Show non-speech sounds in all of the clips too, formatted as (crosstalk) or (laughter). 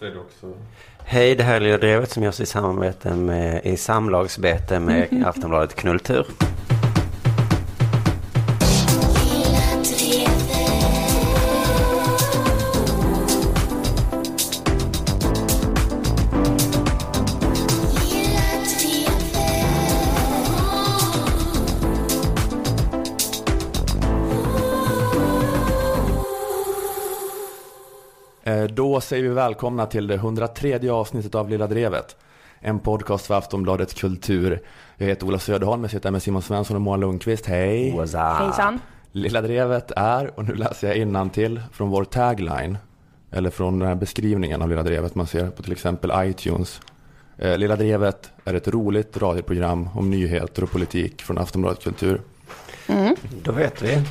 Säger du också. Hej, det här är Lilla Drevet som görs i samarbete med, i samlagsbete med (laughs) Aftonbladet Knulltur. Då säger vi välkomna till det 103 avsnittet av Lilla Drevet. En podcast för Aftonbladet Kultur. Jag heter Ola Söderholm, jag sitter här med Simon Svensson och Moa Lundqvist. Hej! Hejsan. Lilla Drevet är, och nu läser jag innantill från vår tagline, eller från den här beskrivningen av Lilla Drevet man ser på till exempel iTunes. Eh, Lilla Drevet är ett roligt radioprogram om nyheter och politik från Aftonbladet Kultur. Då vet vi.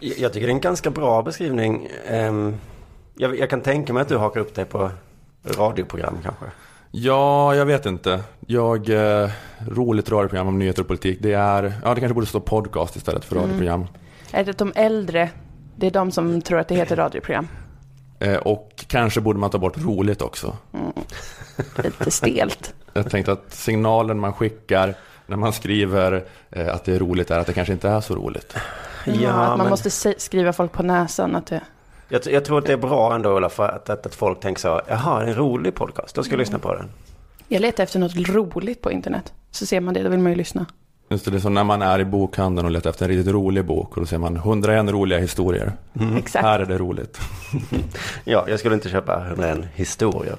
Jag tycker det är en ganska bra beskrivning. Ehm, Jag, jag kan tänka mig att du hakar upp dig på radioprogram kanske. Ja, jag vet inte. Jag, eh, roligt radioprogram om nyheter och politik, det är, ja det kanske borde stå podcast istället för radioprogram. Är det de äldre? Det är de som tror att det heter radioprogram. (clears throat) Eh, och kanske borde man ta bort roligt också. Lite stelt. (laughs) Jag tänkte att signalen man skickar när man skriver eh, att det är roligt är att det kanske inte är så roligt. Ja, att man men måste skriva folk på näsan att det... jag, jag tror att det är bra ändå Ola, för att, att, att folk tänker så. Jaha, det är en rolig podcast, då ska jag lyssna på den. Jag letar efter något roligt på internet. Så ser man det, då vill man ju lyssna. Just det, det är som när man är i bokhandeln och letar efter en riktigt rolig bok och då ser man 101 roliga historier. (laughs) Exakt. Här är det roligt. (laughs) Ja, jag skulle inte köpa 101 historier.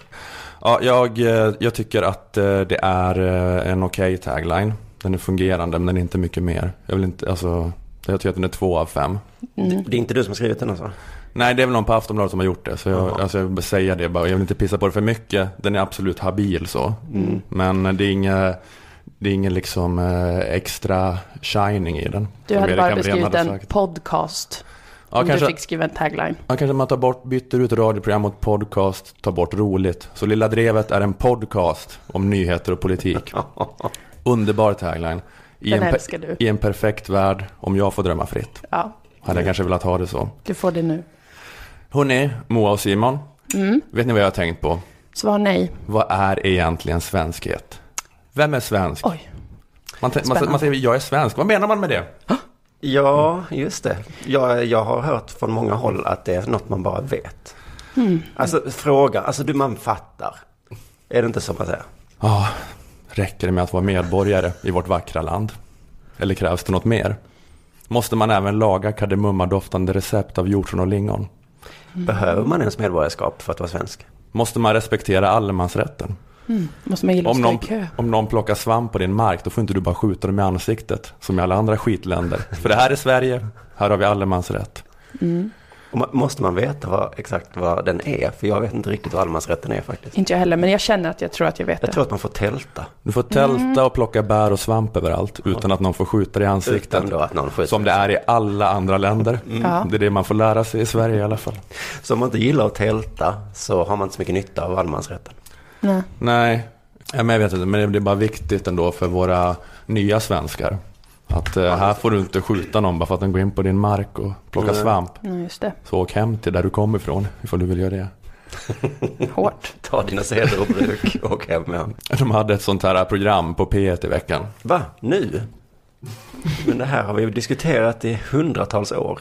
Ja, jag, eh, jag tycker att eh, det är eh, en okej tagline. Den är fungerande, men den är inte mycket mer. Jag vill inte, alltså, jag tycker att den är två av fem. Mm. Det är inte du som har skrivit den alltså? Nej, det är väl någon på Aftonbladet som har gjort det. Så jag, Jaha. alltså, jag vill säga det bara. Jag vill inte pissa på det för mycket. Den är absolut habil så. Men det är inget, det är ingen liksom eh, extra shining i den. Du hade bara beskrivit hade en sagt. podcast. Ja, om kanske, du fick skriva en tagline. ja, kanske man tar bort, byter ut radioprogram mot podcast, tar bort roligt. Så Lilla Drevet är en podcast om nyheter och politik. (laughs) Underbar tagline. I Den en, älskar du. I en perfekt värld, om jag får drömma fritt. Ja, Hade jag kanske velat ha det så. du får det nu. Hörrni, Moa och Simon. Mm. Vet ni vad jag har tänkt på? Svar nej. Vad är egentligen svenskhet? Vem är svensk? Oj. Man, man, man säger jag är svensk. Vad menar man med det? Ja, just det. Jag, jag har hört från många håll att det är något man bara vet. Alltså fråga, alltså du man fattar. Är det inte så man säger? Ja, räcker det med att vara medborgare i vårt vackra land? Eller krävs det något mer? Måste man även laga kardemummadoftande recept av hjortron och lingon? Behöver man ens medborgarskap för att vara svensk? Måste man respektera allemansrätten? Måste man gilla att Om någon, kö? om någon plockar svamp på din mark, då får inte du bara skjuta dem i ansiktet, som i alla andra skitländer. För det här är Sverige, här har vi allemansrätt. Ma- måste man veta vad, exakt vad den är? För jag vet inte riktigt vad allemansrätten är faktiskt. Inte jag heller, men jag känner att jag tror att jag vet Jag det. tror att man får tälta. Du får tälta och plocka bär och svamp överallt utan att någon får skjuta dig i ansiktet. Utan då att någon skjuter. Som det är i alla andra länder. Ja. Det är det man får lära sig i Sverige i alla fall. Så om man inte gillar att tälta så har man inte så mycket nytta av allemansrätten. Nej. Nej, men jag vet inte, men det är bara viktigt ändå för våra nya svenskar. Att eh, här får du inte skjuta någon bara för att den går in på din mark och plockar Nej. svamp. Nej, just det. Så åk hem till där du kommer ifrån ifall du vill göra det. (laughs) Hårt. Ta dina seder och bruk och åk hem med dem. De hade ett sånt här program på P1 i veckan. Va? Nu? Men det här har vi ju diskuterat i hundratals år.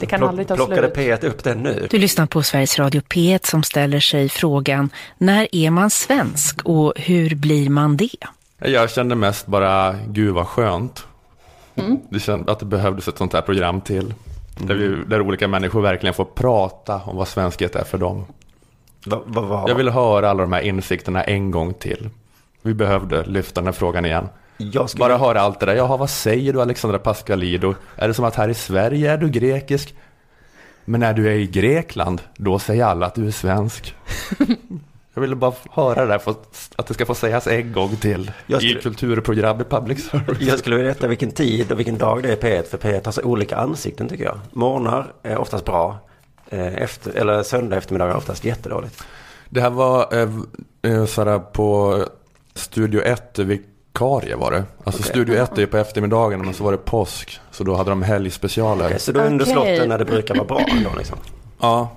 Det kan Plock- aldrig ta Plockade slut. P1 upp den nu? Du lyssnar på Sveriges Radio P1 som ställer sig frågan när är man svensk och hur blir man det? Jag kände mest bara, gud vad skönt. Mm. Det kände att det behövdes ett sånt här program till. Där, vi, där olika människor verkligen får prata om vad svenskhet är för dem. Va, va, va? Jag vill höra alla de här insikterna en gång till. Vi behövde lyfta den här frågan igen. jag skulle... Bara höra allt det där. Jaha, vad säger du Alexandra Pascalidou? Är det som att här i Sverige är du grekisk? Men när du är i Grekland, då säger alla att du är svensk. (laughs) Jag ville bara höra det där, för att- det ska få sägas en gång till. Jag I skulle- kulturprogram i public service. Jag skulle vilja veta vilken tid och vilken dag det är P1. För P1 har så olika ansikten tycker jag. Morgnar är oftast bra. Eh, Efter, eller söndag eftermiddag är oftast jättedåligt. Det här var eh, eh, såhär på Studio 1 vikarie var det. Alltså Okej. Studio 1 är på eftermiddagen men så var det påsk. Så då hade de helgspecialer. Okej, så då under Okej. slotten när det brukar vara bra ändå liksom. Ja,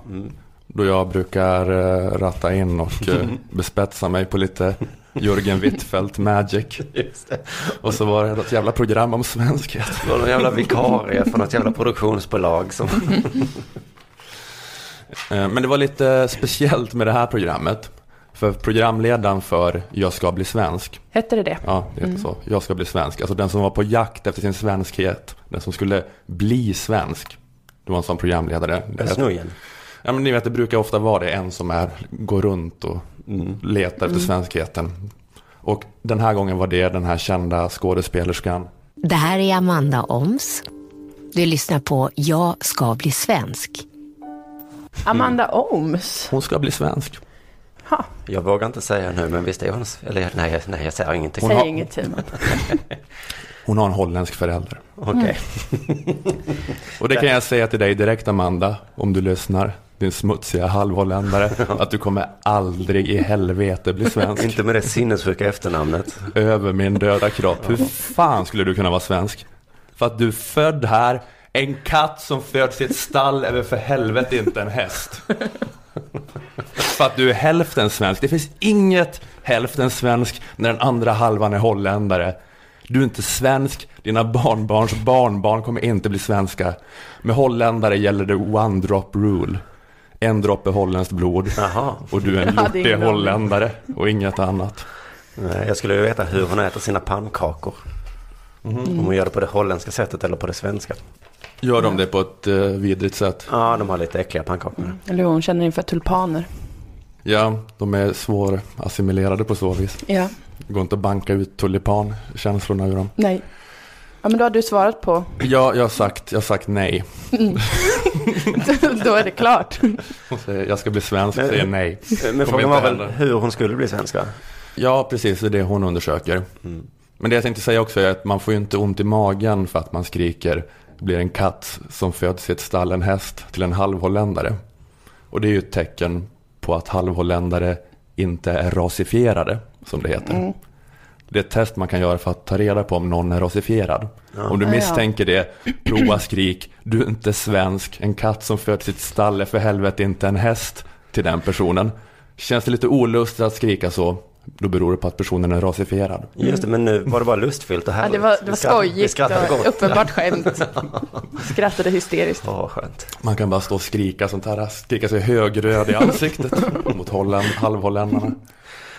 Då jag brukar eh, ratta in och eh, (laughs) bespetsa mig på lite Jörgen Wittfeldt magic. Just det. Och så var det något jävla program om svenskhet. Det var någon jävla vikarie för något jävla produktionsbolag som... (laughs) Eh, Men det var lite speciellt med det här programmet. För programledaren för Jag ska bli svensk, Hette det det? ja det heter så, Jag ska bli svensk, alltså den som var på jakt efter sin svenskhet, den som skulle bli svensk. Det var en sån programledare. Snujen. Ja men ni vet det brukar ofta vara det, en som är, går runt och letar efter svenskheten. Och den här gången var det den här kända skådespelerskan. Det här är Amanda Oms. Du lyssnar på Jag ska bli svensk. Amanda Ohms. Hon ska bli svensk. Ha, Jag vågar inte säga nu, men visst är hon... Eller nej, jag- nej jag säger ingenting. säg har- inget Simon. (laughs) Hon har en holländsk förälder. Okej. (laughs) Och det kan jag säga till dig direkt Amanda, om du lyssnar, din smutsiga halvholländare, (laughs) att du kommer aldrig i helvete bli svensk. Inte med det sinnessjuka efternamnet. Över min döda kropp. Hur fan skulle du kunna vara svensk? För att du är född här, en katt som föds i ett stall är väl för helvete inte en häst. (laughs) För att du är hälften svensk. Det finns inget hälften svensk när den andra halvan är holländare. Du är inte svensk, dina barnbarns barnbarn kommer inte bli svenska. Med holländare gäller det one drop rule. En droppe holländskt blod. Jaha. Och du är en lortig holländare och inget annat. Nej, Jag skulle ju veta hur hon äter sina pannkakor. Om hon gör det på det holländska sättet eller på det svenska. Gör de det på ett uh, vidrigt sätt? Ja, de har lite äckliga pannkakor. Eller hon känner inför tulpaner. Ja, de är svårassimilerade på så vis. Ja, Det går inte att banka ut tulipankänslorna ur dem. nej. Ja men då har du svarat på. Ja, jag har sagt, jag har sagt nej. (laughs) då är det klart. Hon säger, jag ska bli svensk, Men- säger nej. Men frågan var väl hur hon skulle bli svensk va? Ja, precis, det är det hon undersöker. Men det jag tänkte säga också är att man får ju inte ont i magen för att man skriker blir en katt som föds i ett stall, en häst, till en halvholländare. Och det är ju ett tecken på att halvholländare inte är rasifierade, som det heter. Det är ett test man kan göra för att ta reda på om någon är rasifierad. Om du Ja, ja. misstänker det, prova skrik, du är inte svensk, en katt som föds i ett stall är för helvete inte en häst till den personen. Känns det lite olustigt att skrika så, då beror det på att personen är rasifierad. Just det, men nu var det bara lustfyllt och Ja, härligt. det var, det var skojigt och uppenbart (laughs) skämt. Skrattade hysteriskt. Åh, skönt. Man kan bara stå och skrika sånt här, skrika sig högröd i ansiktet mot Holland, halvholländarna.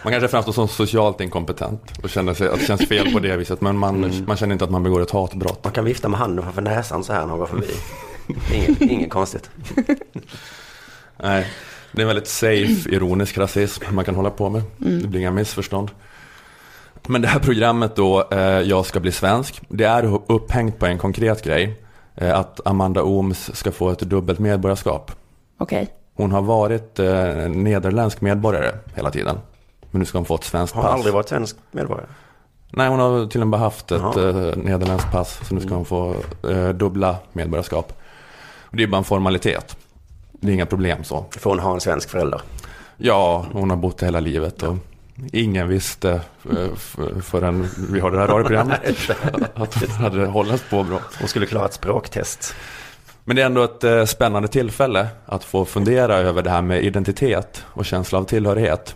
Man kanske framstår som socialt inkompetent och känner sig, att det känns fel på det viset, men man, man känner inte att man begår ett hatbrott. Man kan vifta med handen framför näsan så här när man går förbi. Inget, inget konstigt. (laughs) Nej, det är en väldigt safe, ironisk rasism man kan hålla på med. Det blir inga missförstånd. Men det här programmet då, eh, Jag ska bli svensk, det är upphängt på en konkret grej. Eh, att Amanda Ooms ska få ett dubbelt medborgarskap. Okej. Hon har varit eh, nederländsk medborgare hela tiden. Men nu ska hon få ett svenskt Har pass. aldrig varit svensk medborgare. Nej, hon har till och med haft ett Jaha. eh, nederländskt pass. Så nu ska hon få eh, dubbla medborgarskap. Och det är bara en formalitet. Det är inga problem så. Får hon ha en svensk förälder? Ja, hon har bott hela livet och ingen visste eh, förrän vi har det här radioprogrammet (laughs) att hon hade holländskt påbrå. Hon skulle klara ett språktest. Men det är ändå ett eh, spännande tillfälle att få fundera över det här med identitet och känsla av tillhörighet.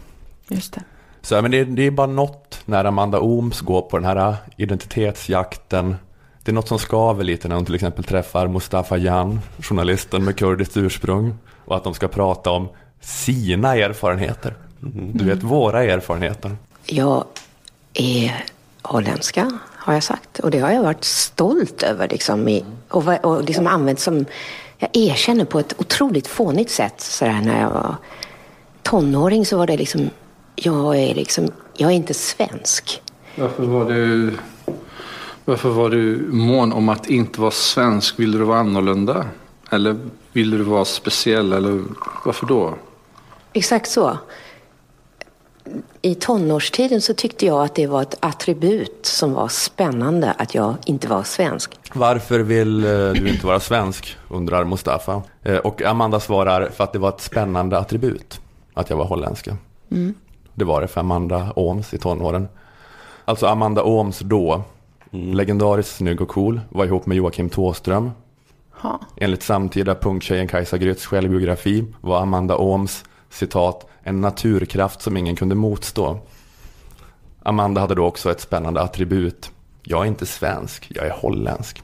Just det. Så men det, det är bara något när Amanda Ooms går på den här identitetsjakten. Det är något som skaver lite när hon till exempel träffar Mustafa Jan, journalisten med kurdiskt ursprung. Och att de ska prata om sina erfarenheter. Du vet, våra erfarenheter. Jag är holländska, har jag sagt. Och det har jag varit stolt över. Liksom, i, och, och liksom använt som... Jag erkänner på ett otroligt fånigt sätt. Så där, när jag var tonåring så var det liksom... Jag är, liksom, jag är inte svensk. Varför var du... Varför var du mån om att inte vara svensk? Ville du vara annorlunda? Eller ville du vara speciell? Eller varför då? Exakt så. I tonårstiden så tyckte jag att det var ett attribut som var spännande att jag inte var svensk. Varför vill eh, du inte vara svensk? undrar Mustafa. Eh, Och Amanda svarar för att det var ett spännande attribut att jag var holländska. Det var det för Amanda Ooms i tonåren. Alltså Amanda Ooms då, legendariskt snygg och cool, var ihop med Joakim Tåström. Ha. Enligt samtida punktjejen Kajsa Grytz självbiografi var Amanda Ooms citat en naturkraft som ingen kunde motstå. Amanda hade då också ett spännande attribut. Jag är inte svensk, jag är holländsk.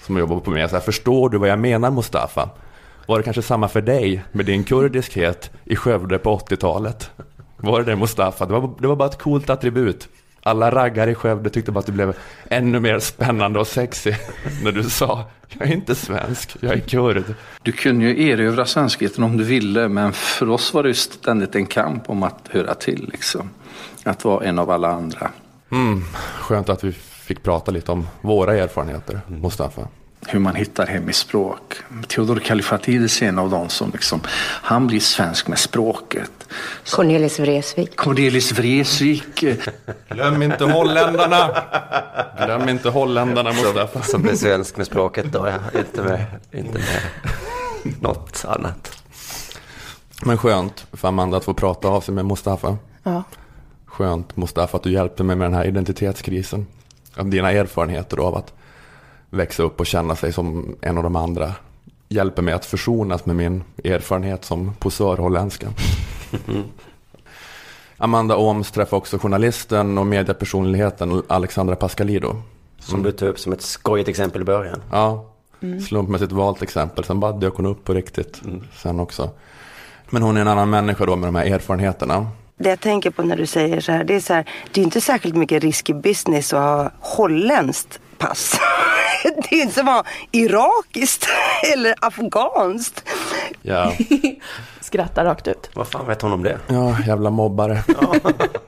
Som jobbar på mig. Så här, förstår du vad jag menar Mustafa? Var det kanske samma för dig med din kurdiskhet i Skövde på 80-talet? Var det det Mustafa? Det var, det var bara ett coolt attribut. Alla raggar i Skövde tyckte bara att det blev ännu mer spännande och sexy (laughs) när du sa jag är inte svensk, jag är kurd. Du kunde ju erövra svenskheten om du ville, men för oss var det ju ständigt en kamp om att höra till. Liksom. Att vara en av alla andra. Mm, skönt att vi fick prata lite om våra erfarenheter, Mustafa. Hur man hittar hem i språk. Theodor Kallifatides är en av dem som liksom, han blir svensk med språket. Cornelis Vreeswijk. Cornelis Vreeswijk. Glöm inte holländarna! Glöm inte holländarna, Mustafa. Som blir svensk med språket då, ja. Inte med, inte med något annat. Men skönt för Amanda att få prata av sig med Mustafa. Ja. Skönt Mustafa att du hjälpte mig med den här identitetskrisen. Att dina erfarenheter av att växa upp och känna sig som en av de andra hjälper mig att försonas med min erfarenhet som posörholländska. (laughs) Amanda Ooms träffade också journalisten och mediepersonligheten Alexandra Pascalido. Som du tog upp som ett skojigt exempel i början. Ja, slumpmässigt valt exempel. Sen bara dök hon upp på riktigt sen också. Men hon är en annan människa då med de här erfarenheterna. Det jag tänker på när du säger så här, det är så här, det är inte särskilt mycket risk i business att ha holländskt pass. (laughs) Det är inte som att ha irakiskt (laughs) eller afghanskt. Ja, (laughs) Skrattar rakt ut. Vad fan vet hon om det? ja jävla mobbare.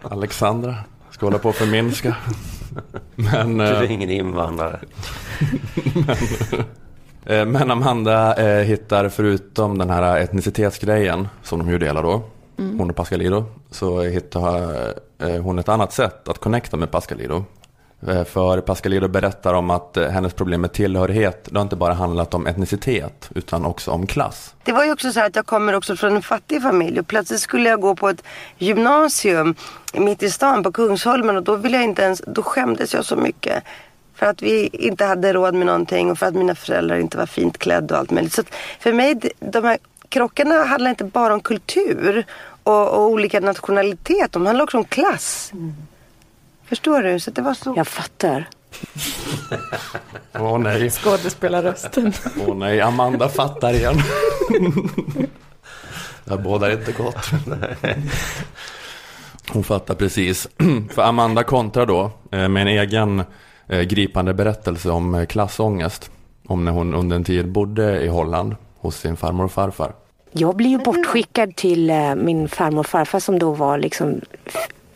Alexandra. Ska hålla på och förminska. Men, Du är eh, ingen invandrare. eh, men Amanda eh, hittar förutom den här etnicitetsgrejen som de ju delar då. Hon och Pascalido. Så hittar hon ett annat sätt att connecta med Pascalido. Eh, För Pascalido berättar om att eh, hennes problem med tillhörighet, det har inte bara handlat om etnicitet utan också om klass. Det var ju också så här att jag kommer också från en fattig familj och plötsligt skulle jag gå på ett gymnasium mitt i stan på Kungsholmen och då ville jag inte ens, då skämdes jag så mycket. För att vi inte hade råd med någonting och för att mina föräldrar inte var fint klädda och allt möjligt. Så för mig, de här krockarna handlar inte bara om kultur och, och olika nationalitet. De handlar också om klass. Förstår du? Så det var så... Jag fattar. Åh nej, Skådespelarrösten. åh nej, Amanda fattar igen. Det här bådar inte gott. Hon fattar precis. För Amanda kontrar då eh, med en egen eh, gripande berättelse om eh, klassångest. Om när hon under en tid bodde i Holland hos sin farmor och farfar. Jag blir ju bortskickad till min farmor och farfar som då var liksom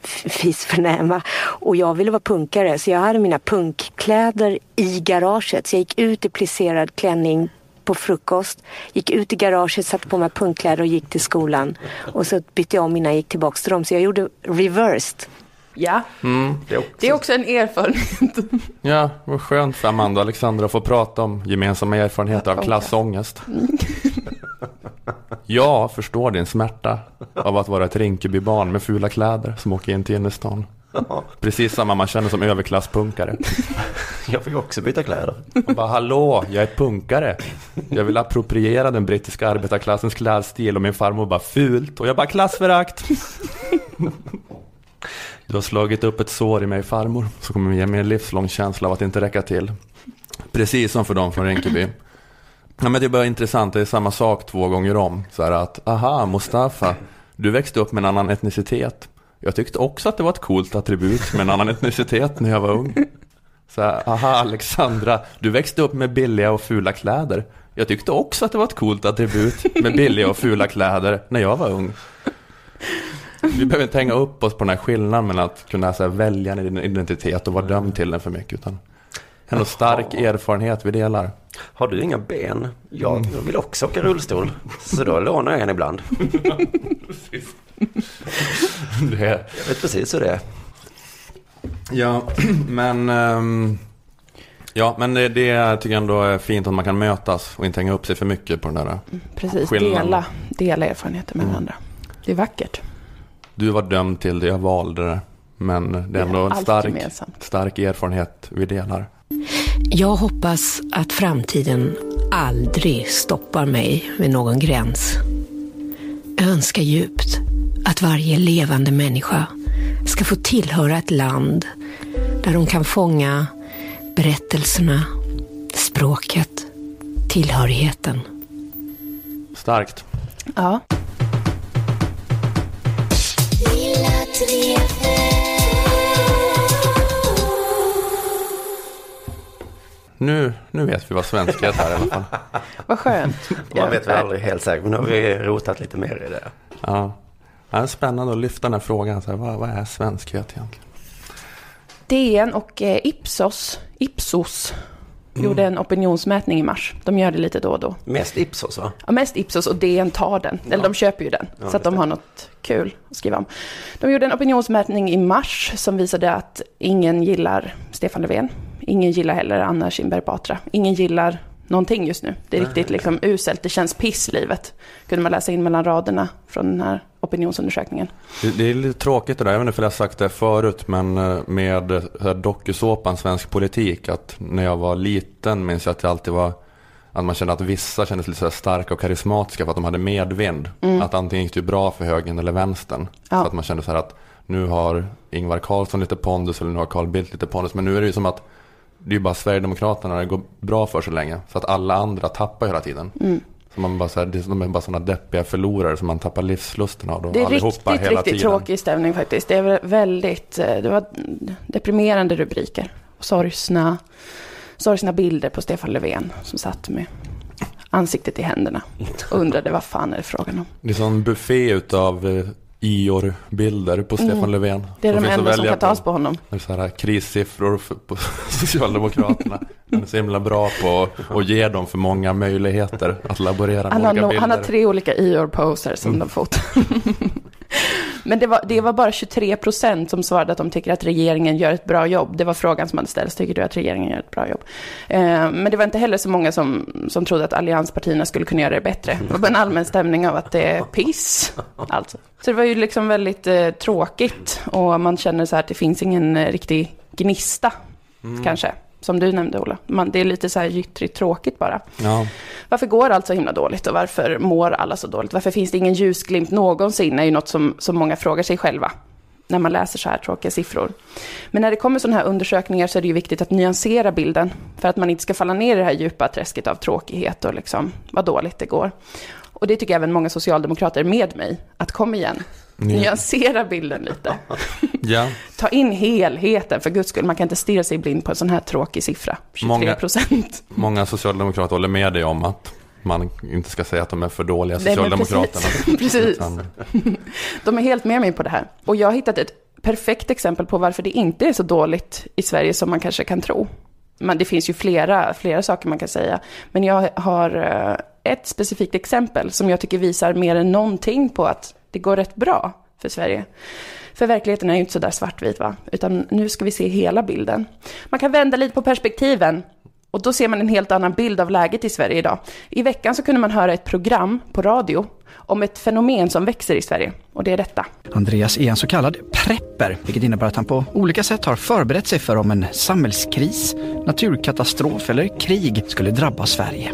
fisförnäma. Och jag ville vara punkare så jag hade mina punkkläder i garaget. Så jag gick ut i plisserad klänning på frukost, gick ut i garaget, satte på mig punkkläder och gick till skolan. Och så bytte jag om innan jag gick tillbaka till dem. Så jag gjorde reversed. Ja, Det är också, det är också en erfarenhet. (laughs) Ja, vad skönt för Amanda och Alexandra att få prata om gemensamma erfarenheter av klassångest. Jag förstår din smärta av att vara ett Rinkebybarn med fula kläder som åker in till innerstan. Precis samma man känner som överklasspunkare. jag fick också byta kläder. Och bara hallå, jag är punkare. Jag vill appropriera den brittiska arbetarklassens klädstil och min farmor bara fult. Och jag bara klassförakt. Du har slagit upp ett sår i mig farmor. Så kommer ge mig en livslång känsla av att inte räcka till. Precis som för dem från Rinkeby. Ja, men det är bara intressant, det är samma sak två gånger om. Så här att, aha Mustafa, du växte upp med en annan etnicitet. Jag tyckte också att det var ett coolt attribut med en annan etnicitet när jag var ung. Så här, aha Alexandra, du växte upp med billiga och fula kläder. Jag tyckte också att det var ett coolt attribut med billiga och fula kläder när jag var ung. Vi behöver inte hänga upp oss på den här skillnaden mellan att kunna så här, välja en identitet och vara dömd till den för mycket. Utan ändå stark erfarenhet vi delar. Har du inga ben? Jag vill också åka rullstol. Så då lånar jag en ibland. (laughs) Det är, Jag vet precis hur det är. Ja, (clears throat) men, ehm, ja, men det, det tycker jag ändå är fint att man kan mötas och inte hänga upp sig för mycket på den där. Precis, Skillnad. dela, dela erfarenheter med varandra. Det är vackert. Du var dömd till det, jag valde det. Men det är ändå en stark, gemensamt. stark erfarenhet vi delar. Jag hoppas att framtiden aldrig stoppar mig vid någon gräns. Jag önskar djupt att varje levande människa ska få tillhöra ett land där de kan fånga berättelserna, språket, tillhörigheten. Starkt. Ja. Nu, nu vet vi vad svenskhet är i alla fall. (laughs) Vad skönt. Man vet väl aldrig helt säkert, men nu har vi rotat lite mer i det. Ja. Ja, Det är spännande att lyfta den här frågan. Så här, vad, vad är svenskhet egentligen? DN och eh, Ipsos, Ipsos gjorde en opinionsmätning i mars. De gör det lite då och då. Mest Ipsos va? Ja, mest Ipsos och DN tar den. Eller de köper ju den. Ja, så att de har något kul att skriva om. De gjorde en opinionsmätning i mars som visade att ingen gillar Stefan Löfven. Ingen gillar heller Anna Kinberg Batra. Ingen gillar någonting just nu. Det är riktigt liksom uselt. Det känns piss livet. Kunde man läsa in mellan raderna från den här opinionsundersökningen. Det, det är lite tråkigt det där, jag vet inte om jag har sagt det förut, men eh, med eh, dokusåpan Svensk politik, att när jag var liten minns jag att det alltid var att man kände att vissa kändes lite så starka och karismatiska för att de hade medvind. Att antingen gick det bra för högern eller vänstern. Ja. Så att man kände så här att nu har Ingvar Carlsson lite pondus eller nu har Carl Bildt lite pondus. Men nu är det ju som att det är ju bara Sverigedemokraterna det går bra för så länge. Så att alla andra tappar hela tiden. Så man bara så här, de är bara sådana deppiga förlorare som man tappar livslusten av. Då, Det är allihopa riktigt, hela riktigt tiden. tråkig stämning faktiskt. Det är väldigt, eh, det var deprimerande rubriker. Sorgsna, sorgsna bilder på Stefan Löfven som satt med ansiktet i händerna och (laughs) undrade vad fan är det frågan om. Det är sån buffé utav eh, Ior-bilder på Stefan Löfven. Mm. Det är de enda som kan tas på honom. Det är så här krissiffror för, på (laughs) Socialdemokraterna. Han är så himla bra på att ge dem för många möjligheter att laborera med Han har, olika no, bilder. han har tre olika Ior-poser som de fotar. (laughs) Men det var, det var bara 23 procent som svarade att de tycker att regeringen gör ett bra jobb. Det var frågan som hade ställts. Tycker du att regeringen gör ett bra jobb? Eh, men det var inte heller så många som, som trodde att allianspartierna skulle kunna göra det bättre. Det var en allmän stämning av att det är piss. Alltså. Så det var ju liksom väldigt eh, tråkigt. Och man känner så här att det finns ingen eh, riktig gnista, kanske. Som du nämnde, Ola. Man, det är lite så här gyttrigt tråkigt bara. Ja. Varför går allt så himla dåligt och varför mår alla så dåligt? Varför finns det ingen ljusglimt någonsin? är ju något som, som många frågar sig själva när man läser så här tråkiga siffror. Men när det kommer sådana här undersökningar så är det ju viktigt att nyansera bilden för att man inte ska falla ner i det här djupa träsket av tråkighet och liksom vad dåligt det går. Och det tycker även många socialdemokrater med mig, att kom igen, nyansera bilden lite. (laughs) ja. Ta in helheten för guds skull, man kan inte stirra sig blind på en sån här tråkig siffra, 23 Många- procent. Många socialdemokrater håller med dig om att man inte ska säga att de är för dåliga, Nej, Socialdemokraterna. precis. (laughs) (laughs) De är helt med mig på det här. Och jag har hittat ett perfekt exempel på varför det inte är så dåligt i Sverige som man kanske kan tro. Men det finns ju flera, flera saker man kan säga. Men jag har eh, ett specifikt exempel som jag tycker visar mer än någonting på att det går rätt bra för Sverige. För verkligheten är ju inte så där svartvit va? Utan nu ska vi se hela bilden. Man kan vända lite på perspektiven. Och då ser man en helt annan bild av läget i Sverige idag. I veckan så kunde man höra ett program på radio om ett fenomen som växer i Sverige. Och det är detta. Andreas är en så kallad prepper, vilket innebär att han på olika sätt har förberett sig för om en samhällskris, naturkatastrof eller krig skulle drabba Sverige.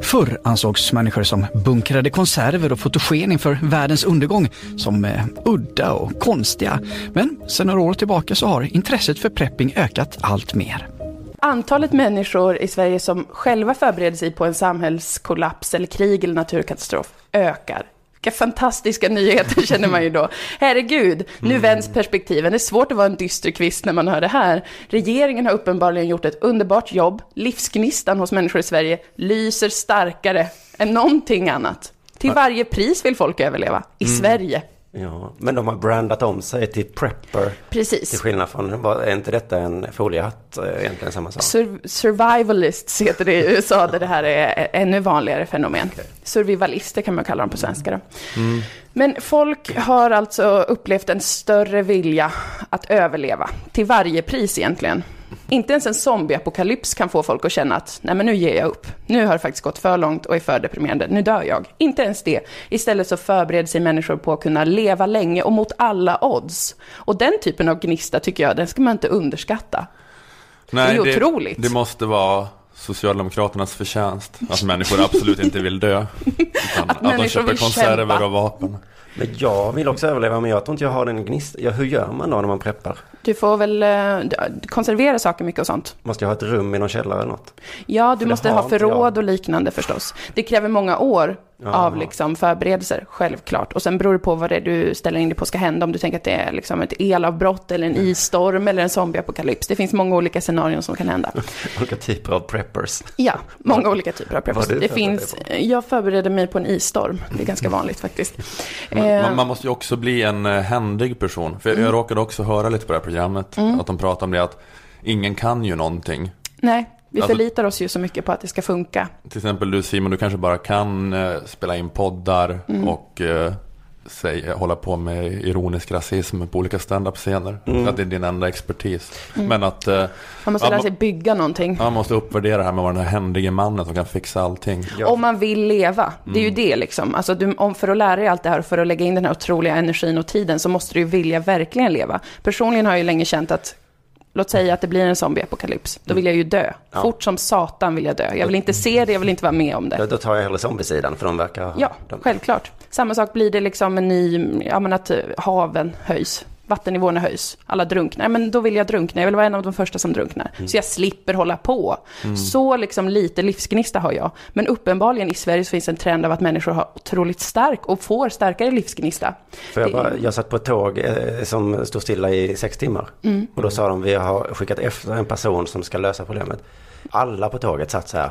Förr ansågs människor som bunkrade konserver och fotogen inför världens undergång som eh, udda och konstiga. Men sedan några år tillbaka så har intresset för prepping ökat allt mer. Antalet människor i Sverige som själva förbereder sig på en samhällskollaps eller krig eller naturkatastrof ökar. Vilka fantastiska nyheter känner man ju då. Herregud, nu vänds perspektiven. Det är svårt att vara en dyster kvist när man hör det här. Regeringen har uppenbarligen gjort ett underbart jobb. Livsgnistan hos människor i Sverige lyser starkare än någonting annat. Till varje pris vill folk överleva. I Sverige. Ja, men de har brandat om sig till prepper. Till Precis. skillnad från, var- är inte detta en foliehatt eh, egentligen samma sak? Sur- survivalists heter det i USA, där det här är ännu vanligare fenomen. Survivalister kan man kalla dem på svenska. Då. Men folk har alltså upplevt en större vilja att överleva, till varje pris egentligen. Inte ens en zombieapokalyps kan få folk att känna att nej men nu ger jag upp. Nu har det faktiskt gått för långt och är för deprimerande. Nu dör jag. Inte ens det. Istället så förbereder sig människor på att kunna leva länge och mot alla odds. Och den typen av gnista tycker jag, den ska man inte underskatta. Nej, Det är otroligt. Det måste vara Socialdemokraternas förtjänst. Att människor absolut inte vill dö. (laughs) Utan att, de människor köper konserver kämpa. och vapen. Men jag vill också överleva, men jag tror inte jag har den gnistan. Ja, hur gör man då när man preppar? Du får väl eh, konservera saker mycket och sånt. Måste jag ha ett rum i någon källare eller något? Ja, du För måste ha förråd och liknande förstås. Det kräver många år Ja. av liksom förberedelser, självklart. Och sen beror det på vad det är du ställer in dig på ska hända. Om du tänker att det är liksom ett elavbrott eller en isstorm eller en zombieapokalyps. Det finns många olika scenarion som kan hända. (laughs) Olika typer av preppers. Ja, många olika typer av preppers. Det finns, jag förbereder mig på en isstorm. Det är ganska vanligt faktiskt. Man, Eh, man, man måste ju också bli en eh, händig person. För jag, Mm. jag råkade också höra lite på det här programmet. Att de pratar om det att ingen kan ju någonting. nej, vi Alltså- förlitar oss ju så mycket på att det ska funka. Till exempel du Simon, du kanske bara kan eh, spela in poddar Mm. och eh, säg, hålla på med ironisk rasism på olika standup-scener. Mm. Att det är din enda expertis. Mm. Men att eh, Man måste Ja, lära man- sig bygga någonting. man måste uppvärdera det här med att vara den här händige mannen som kan fixa allting. Ja. Om man vill leva. Det är ju Mm. det liksom. Alltså du, om för att lära dig allt det här och för att lägga in den här otroliga energin och tiden så måste du ju vilja verkligen leva. Personligen har jag ju länge känt att, låt säga att det blir en zombieapokalyps, då vill jag ju dö. Ja. Fort som satan vill jag dö. Jag vill inte se det, jag vill inte vara med om Då, det. då tar jag hellre zombiesidan för de verkar... Ja, de, självklart. Samma sak blir det liksom en ny, ja men att eh, haven höjs. Vattennivåerna höjs, alla drunknar. Men då vill jag drunkna, jag vill vara en av de första som drunknar. Så jag slipper hålla på. Så liksom lite livsgnista har jag. Men uppenbarligen i Sverige så finns en trend av att människor har otroligt stark och får starkare livsgnista. För jag, bara, jag satt på ett tåg eh, som stod stilla i sex timmar. Mm. Och då sa de, vi har skickat efter en person som ska lösa problemet. Alla på tåget satt så här,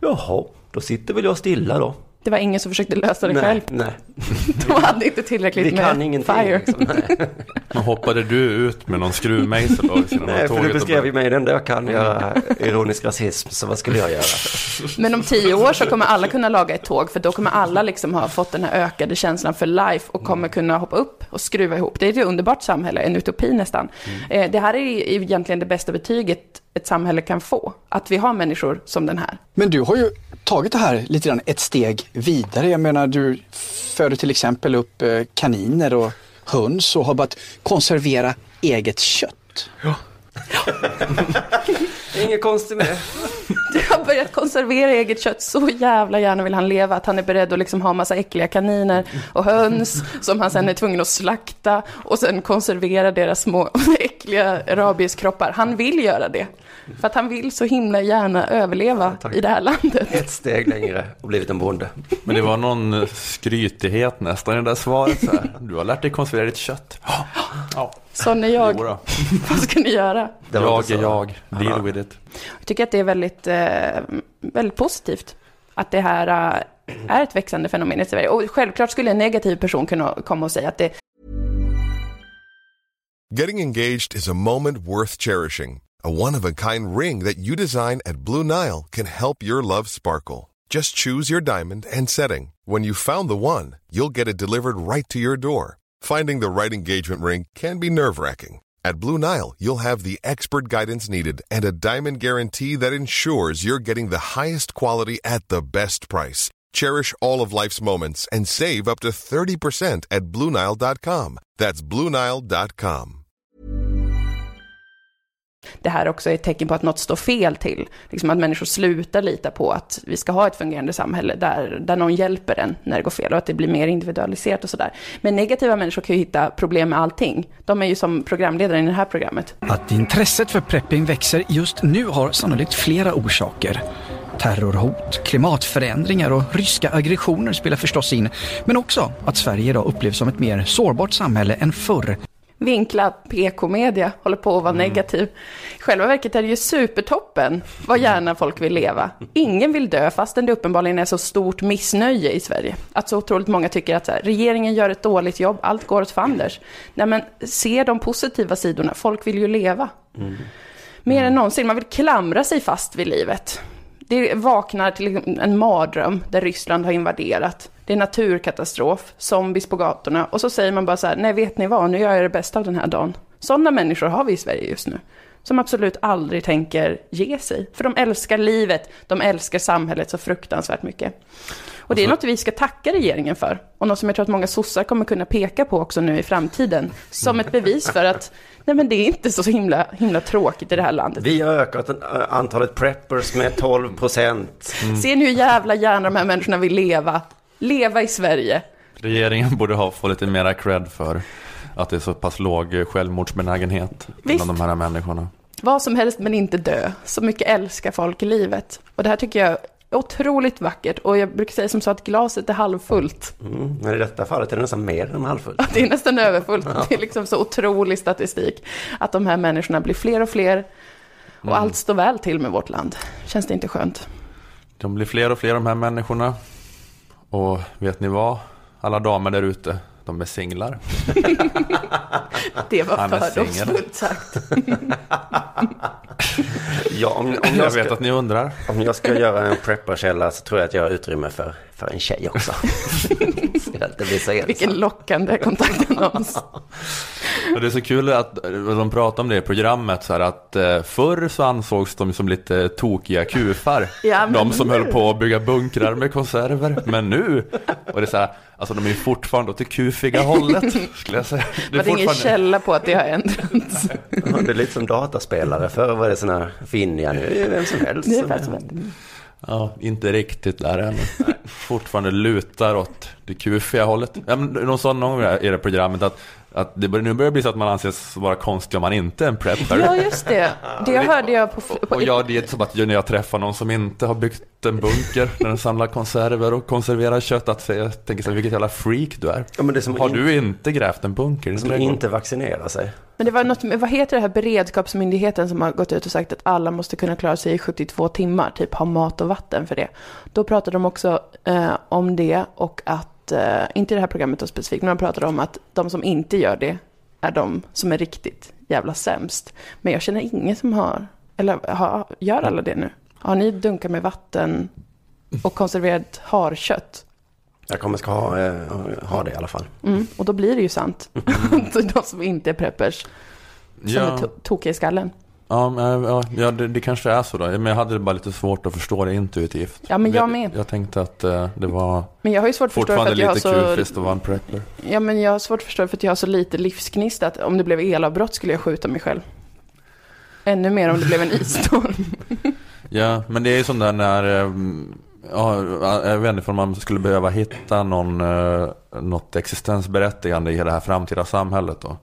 jaha, då sitter väl jag stilla då. Det var ingen som försökte lösa det nej, själv. nej. (laughs) De hade inte tillräckligt Vi med kan ingenting. fire. Liksom. Nej. Men hoppade du ut med någon skruvmejsel då? nej, för du beskrev ju mig den där jag kan göra ironisk rasism, så vad skulle jag göra? Men om tio år så kommer alla kunna laga ett tåg, för då kommer alla liksom ha fått den här ökade känslan för life och kommer kunna hoppa upp och skruva ihop. Det är ett underbart samhälle, en utopi nästan. Eh, Det här är egentligen det bästa betyget ett samhälle kan få, att vi har människor som den här. Men du har ju tagit det här lite grann ett steg vidare. Jag menar, du föder till exempel upp eh, kaniner och höns och har börjat konservera eget kött. (laughs) Inget konstigt med det. (laughs) Du har börjat konservera eget kött, så jävla gärna vill han leva att han är beredd att liksom ha massa äckliga kaniner och höns som han sen är tvungen att slakta och sen konservera deras små (laughs) äckliga rabieskroppar. Han vill göra det. För att han vill så himla gärna överleva tack. i det här landet. Ett steg längre och blivit en bonde. Men det var någon skrytighet nästan i det där svaret. Så här. Du har lärt dig konservera ditt kött. Ja, Sån är jag. Vad ska ni göra? Jag är jag. Deal Ja. with it. Jag tycker att det är väldigt, eh, väldigt positivt. Att det här eh, är ett växande fenomen i Sverige. Och självklart skulle en negativ person kunna komma och säga att det Getting engaged is a moment worth cherishing. A one of a kind ring that you design at Blue Nile can help your love sparkle. Just choose your diamond and setting. When you've found the one, you'll get it delivered right to your door. Finding the right engagement ring can be nerve wracking. At Blue Nile, you'll have the expert guidance needed and a diamond guarantee that ensures you're getting the highest quality at the best price. Cherish all of life's moments and save up to 30% at BlueNile.com. That's BlueNile.com. det här också är ett tecken på att något står fel till. Liksom att människor slutar lita på att vi ska ha ett fungerande samhälle där, där någon hjälper en när det går fel och att det blir mer individualiserat och sådär. Men negativa människor kan ju hitta problem med allting. De är ju som programledare i det här programmet. Att intresset för prepping växer just nu har sannolikt flera orsaker. Terrorhot, klimatförändringar och ryska aggressioner spelar förstås in. Men också att Sverige idag upplevs som ett mer sårbart samhälle än förr. Vinkla PK-media håller på att vara negativ. I själva verket är det ju supertoppen vad gärna folk vill leva. Ingen vill dö fastän det uppenbarligen är så stort missnöje i Sverige. Att så otroligt många tycker att här, regeringen gör ett dåligt jobb, allt går åt fanders. Nej men se de positiva sidorna, folk vill ju leva. Mer än någonsin, man vill klamra sig fast vid livet. Det vaknar till en mardröm där Ryssland har invaderat. Det är naturkatastrof, zombies på gatorna och så säger man bara så här, nej vet ni vad, nu gör jag det bästa av den här dagen. Sådana människor har vi i Sverige just nu. som absolut aldrig tänker ge sig. För de älskar livet, de älskar samhället så fruktansvärt mycket. Och det är något vi ska tacka regeringen för. Och något som jag tror att många sossar kommer kunna peka på också nu i framtiden. Som ett bevis för att nej men det är inte så himla, himla tråkigt i det här landet. Vi har ökat äh, antalet preppers med 12 procent. Ser ni hur jävla gärna de här människorna vill leva? Leva i Sverige. Regeringen borde ha fått lite mera cred för att det är så pass låg självmordsbenägenhet bland de här människorna. Vad som helst men inte dö. Så mycket älskar folk i livet. Och det här tycker jag är otroligt vackert. Och jag brukar säga som så att glaset är halvfullt. Mm, men i detta fallet är det nästan mer än halvfullt. Att det är nästan överfullt. (laughs) Det är liksom så otrolig statistik. Att de här människorna blir fler och fler. Och allt står väl till med vårt land. Känns det inte skönt? De blir fler och fler de här människorna. Och vet ni vad? Alla damer där ute, de är singlar. (laughs) Det var fördomsfullt sagt. (laughs) Ja, om, om, Jag jag vet ska, att ni undrar. om jag ska göra en prepperkälla så tror jag att jag har utrymme för, för en tjej också. (laughs) så jag inte blir så ensam. Vilken lockande kontaktannons. Och det är så kul att de pratar om det i programmet så här att eh, förr så ansågs de som lite tokiga kufar. Ja, de som nu- höll på att bygga bunkrar med konserver. Men nu, och det är så här, alltså de är ju fortfarande åt det kufiga hållet (laughs) skulle jag säga. Det var ingen källa på att det har ändrats. Det är lite som dataspelare. Förr var det sådana här finniga, nu är det vem som helst. Det är som- faktiskt Ja, inte riktigt där än. Fortfarande lutar åt det kufiga hållet. Ja, men de sa någon gång i det programmet att, att det börjar, nu börjar det bli så att man anses vara konstig om man inte är en prepper. Ja, just det. Det hörde jag på... på Och jag, det är som att när jag träffar någon som inte har byggt en bunker, när den samlar konserver och konserverar kött, att jag tänker så här, vilket jävla freak du är. Ja, men det är som Har in- du inte grävt en bunker Som inte vaccinerar sig. Men det var något, med- vad heter det här beredskapsmyndigheten som har gått ut och sagt att alla måste kunna klara sig i 72 timmar, typ ha mat och vatten för det. Då pratade de också eh, om det och att, eh, inte i det här programmet då specifikt, men de pratade om att de som inte gör det är de som är riktigt jävla sämst. Men jag känner ingen som har, eller har, gör alla det nu? Har ni dunkar med vatten och konserverat harkött? Jag kommer ska ha, eh, ha det i alla fall. Mm, och då blir det ju sant. (laughs) de som inte är preppers, som är Ja, to- tokiga i skallen. ja, men, ja, ja det, det kanske är så då. Men jag hade bara lite svårt att förstå det intuitivt. Ja, men jag med. Jag tänkte att eh, det var Men jag har ju svårt att förstå för fortfarande att jag har lite så... att vara en prepper. Ja, men jag har svårt att förstå för att jag har så lite livsgnista att om det blev elavbrott skulle jag skjuta mig själv. Ännu mer om det blev en (laughs) isstorm. Ja, men det är ju sånt där när, eh, ja, jag vet inte om man skulle behöva hitta någon, eh, något existensberättigande i det här framtida samhället då.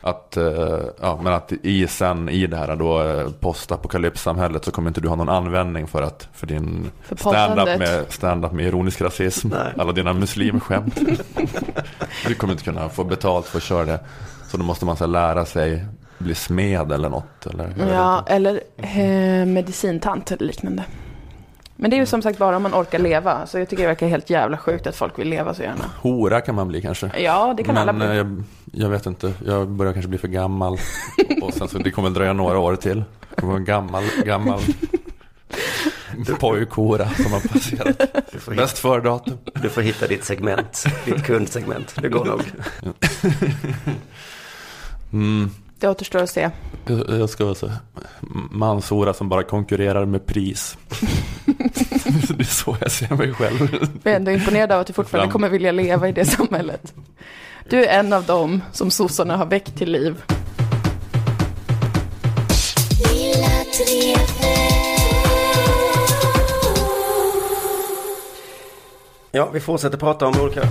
Att, eh, ja, men att i sen i det här då eh, postapokalypssamhället så kommer inte du ha någon användning för att för din För stand-up med, stand med ironisk rasism. Nej. Alla dina muslimskämt. du kommer inte kunna få betalt för att köra det. Så då måste man så här, lära sig bli smed eller något. Eller, Ja, eller eh, medicintant eller liknande. Men det är ju som sagt bara om man orkar leva. Så jag tycker det verkar helt jävla sjukt att folk vill leva så gärna. Hora kan man bli kanske. Ja, det kan alla Men bli. eh, jag, jag vet inte, jag börjar kanske bli för gammal. (laughs) Och sen så det kommer dröja några år till. Det kommer vara en gammal, gammal pojkhora som har passerat. Du får, hitta, Bäst före datum. du får hitta ditt segment, ditt kundsegment. Det går nog. (laughs) Mm. Det återstår att se. Jag ska vara så manshora som bara konkurrerar med pris. (laughs) det är så jag ser mig själv. Jag är ändå imponerad av att du fortfarande Fram. kommer vilja leva i det samhället. Du är en av dem som sossarna har väckt till liv. Ja, vi fortsätter prata om olika...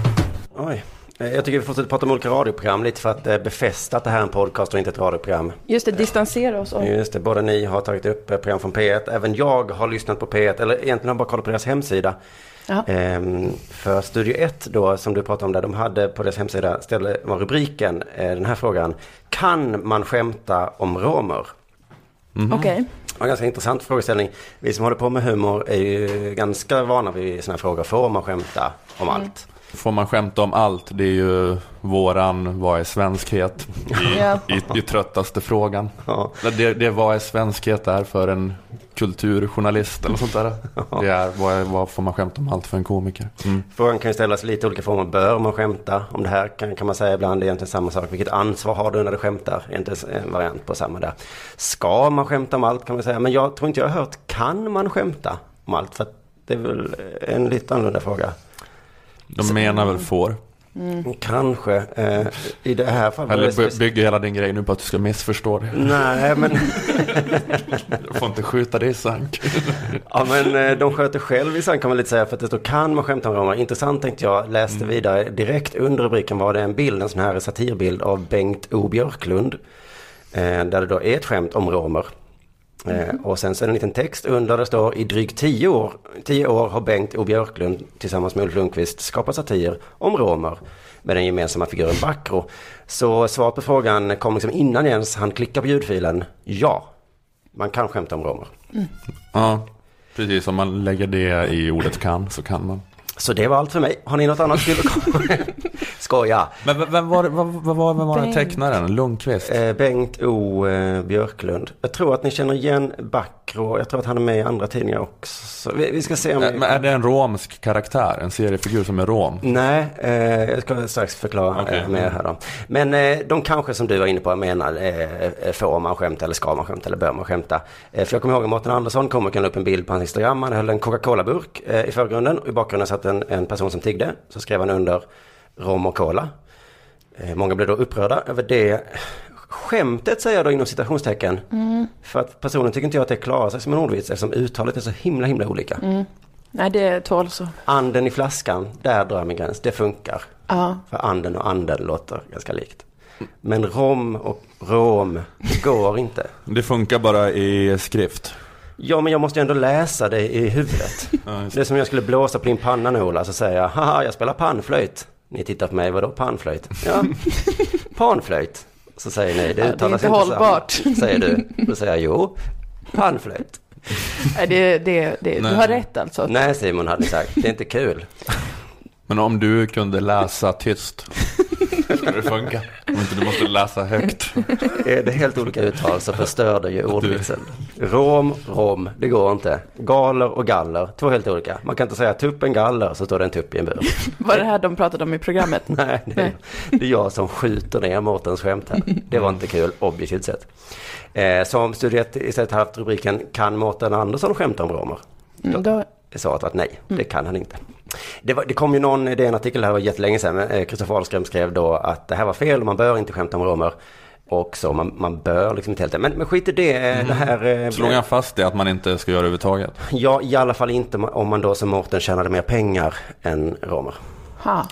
Oj. Eh, Jag tycker vi fortsätter prata om olika radioprogram lite för att eh, befästa att det här är en podcast och inte ett radioprogram. Just det, distansera oss. Oj. Just det, båda ni har tagit upp eh, program från P1. Även jag har lyssnat på P1, eller egentligen har bara kollat på deras hemsida. Ja. Ehm, för Studio 1 då, som du pratade om där, de hade på deras hemsida, ställde, var rubriken den här frågan. Kan man skämta om romer? Okej. Det var en ganska intressant frågeställning. Vi som håller på med humor är ju ganska vana vid sådana här frågor. Får man skämta om allt? Får man skämta om allt? Det är ju våran vad är svenskhet (laughs) i, i, i tröttaste frågan. Ja. Det, det vad är svenskhet är för en kulturjournalist eller sånt där. (laughs) Det är, vad, är, vad får man skämta om allt för en komiker? Mm. Frågan kan ju ställas i lite olika former. Bör man skämta? Om det här kan, kan man säga ibland det är egentligen samma sak. Vilket ansvar har du när du skämtar? Egentligen en variant på samma där. Ska man skämta om allt kan man säga. Men jag tror inte jag har hört, kan man skämta om allt? För det är väl en lite annorlunda fråga. De menar väl får. Mm. Kanske. Eh, I det här fallet. Eller by- bygger hela din grej nu på att du ska missförstå det. Nej, men... (laughs) du får inte skjuta det i sank. ja, men eh, de sköter själv i sank kan man lite säga. För att det står kan man skämta om romer. Intressant tänkte jag. Läste Mm. vidare. Direkt under rubriken var det en bild, en sån här satirbild av Bengt O Björklund. Eh, där det då är ett skämt om romer. Eh, och sen så är det en liten text under det står i drygt tio år, tio år har Bengt O Björklund tillsammans med Ulf Lundqvist skapat satir om romer med den gemensamma figuren Backro. Så svaret på frågan kom liksom innan ens han klickar på ljudfilen. Ja, man kan skämta om romer. Ja, precis. Om man lägger det i ordet kan så kan man. Så det var allt för mig. Har ni något annat till att komma med? (laughs) Skoja. Men vem- vem var, vad, vad, vem var den tecknaren? Lundqvist? Eh, Bengt O eh, Björklund. Jag tror att ni känner igen Backro. Jag tror att han är med i andra tidningar också. Vi, vi ska se om... Äh, Men är det en romsk karaktär? En seriefigur som är rom? Nej, eh, jag ska strax förklara eh, mer här då. Men eh, de kanske som du var inne på menar, eh, får man skämta eller ska man skämta eller bör man skämta? Eh, för jag kommer ihåg att Mårten Andersson kom och la upp en bild på hans Instagram. Han höll en Coca-Cola-burk eh, i förgrunden och i bakgrunden satt en, en person som tiggde. Så skrev han under rom och cola. Eh, många blev då upprörda över det. Skämtet säger jag då inom citationstecken. För att personen tycker inte jag att det klarar sig som en ordvits eftersom uttalet är så himla himla olika. Nej, det tål så. Anden i flaskan, där drar jag min gräns. Det funkar. Ja. För anden och anden låter ganska likt. Men rom och rom går inte. Det funkar bara i skrift. Ja, men jag måste ju ändå läsa det i huvudet. (laughs) Ja, Det är som om jag skulle blåsa på din panna nu Ola, så säger jag, haha, jag spelar panflöjt. Ni tittar på mig, vadå (laughs) panflöjt? Ja, panflöjt. Så säger ni, det Ja, det är uttalas inte inte hållbart. samma. Säger du. (laughs) Då säger jag, jo, panflöjt. Nej, det, det, det, du har rätt alltså. Nej Simon hade sagt, det är inte kul. Men om du kunde läsa tyst, (laughs) skulle det funka? Om inte du måste läsa högt. Är det helt olika uttal så förstör det ju ordvitsen. Rom, rom, det går inte. Galer och galler, två helt olika. Man kan inte säga tuppen galler så står det en tupp i en bur. Var det här de pratade om i programmet? (laughs) Nej, det är, det är jag som skjuter ner Mårtens skämt här. Det var inte kul, objektivt sett. Eh, som studiet istället haft rubriken Kan Mårten Andersson skämta om romer? Mm, då, Svaret var att nej, det kan han inte. Det, var, det kom ju någon, det är en artikel här var jättelänge sedan, Kristoffer Ahlström skrev då att det här var fel och man bör inte skämta om romer. Och så, man, man bör liksom inte helt det. Men, men skit i det, eh, det här... eh, Slog han fast det att man inte ska göra det överhuvudtaget? Ja, i alla fall inte om man då som Mårten tjänade mer pengar än romer. ha.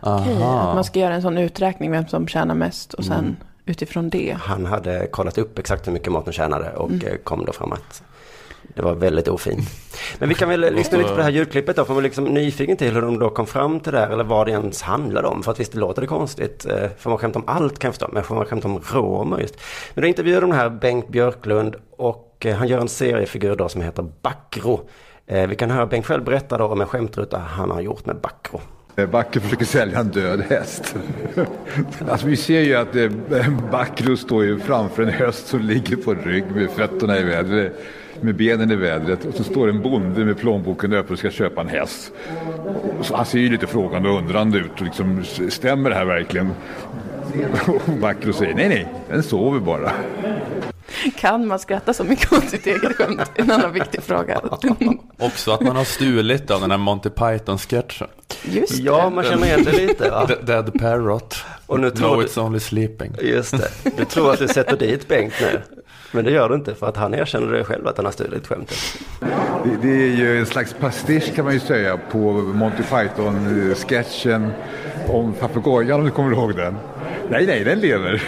Okej, Aha. man ska göra en sån uträkning vem som tjänar mest och sen utifrån det. Han hade kollat upp exakt hur mycket Mårten tjänade och eh, kom då fram att det var väldigt ofint. Men vi kan väl lyssna lite på det här ljudklippet då, för man är liksom nyfiken till hur de då kom fram till det här, eller vad det ens handlade om. För att visst, det låter det konstigt. Eh, Får man skämta om allt kan jag förstå, men får man skämta om romer just. Men då intervjuade de här Bengt Björklund och eh, han gör en seriefigur då som heter Backro. Eh, Vi kan höra Bengt själv berätta då om en skämtruta han har gjort med Backro. Backe försöker sälja en död häst. (laughs) Alltså vi ser ju att Backro står ju framför en häst som ligger på rygg med fötterna i vädret, med benen i vädret. Och så står en bonde med plånboken öppen och ska köpa en häst. Så han ser ju lite frågande och undrande ut. Och liksom, stämmer det här verkligen? Och Backro säger nej, nej, den sover bara. Kan man skratta så mycket åt sitt eget skämt? En annan viktig fråga. Också att man har stulit av den här Monty Python-sketchen. Just Ja, man känner igen det lite va? Dead Parrot. Och nu tror No, du- it's only sleeping. Just det. Du tror att du sätter dit Bengt nu. Men det gör du inte för att han erkänner det själv att han har stulit skämtet. Det, det är ju en slags pastisch kan man ju säga på Monty Python-sketchen om papegojan om du kommer ihåg den. Nej, nej, den lever.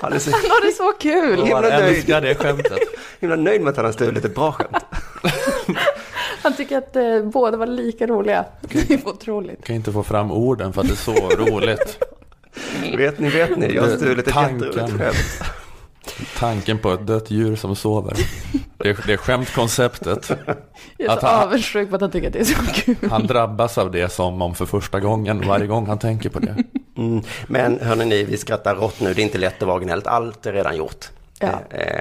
Han är så Han har det så kul! Man nöjd, älskar det skämtet. himla nöjd med att han har stulit ett bra skämt. Han tycker att eh, båda var lika roliga. Det är otroligt. kan inte få fram orden för att det är så roligt. Vet ni, vet ni, jag har Det- stulit ett jätteroligt skämt. Tanken på ett dött djur som sover. Det är, det är skämtkonceptet. Jag är Att så han- avundsjuk på att han tycker att det är så kul. Han drabbas av det som om för första gången varje gång han tänker på det. Mm. Men hörni ni, vi skrattar rått nu. Det är inte lätt att vara originellt. Allt är redan gjort. Ja.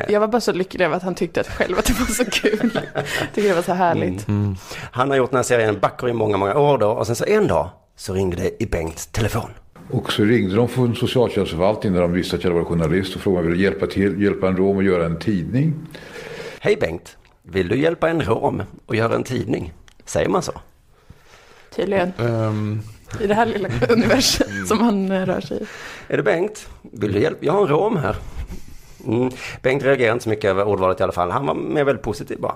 Jag var bara så lycklig över att han tyckte att själv att det var så kul. tycker det var så härligt. Mm. Han har gjort den här serien Backer i många, många år då. Och sen så en dag så ringde det i Bengts telefon. Och så ringde de från socialtjänstförvaltningen när de visste att jag var journalist och frågade om jag ville hjälpa, till, hjälpa en rom att göra en tidning. Hej Bengt, vill du hjälpa en rom att göra en tidning? Säger man så? Tydligen. Ehm, I det här lilla universum som han eh, rör sig i. Är det Bengt? Vill du hjälpa? Jag har en rom här. Mm. Bengt reagerade inte så mycket över ordvalet i alla fall. Han var mer väldigt positiv bara.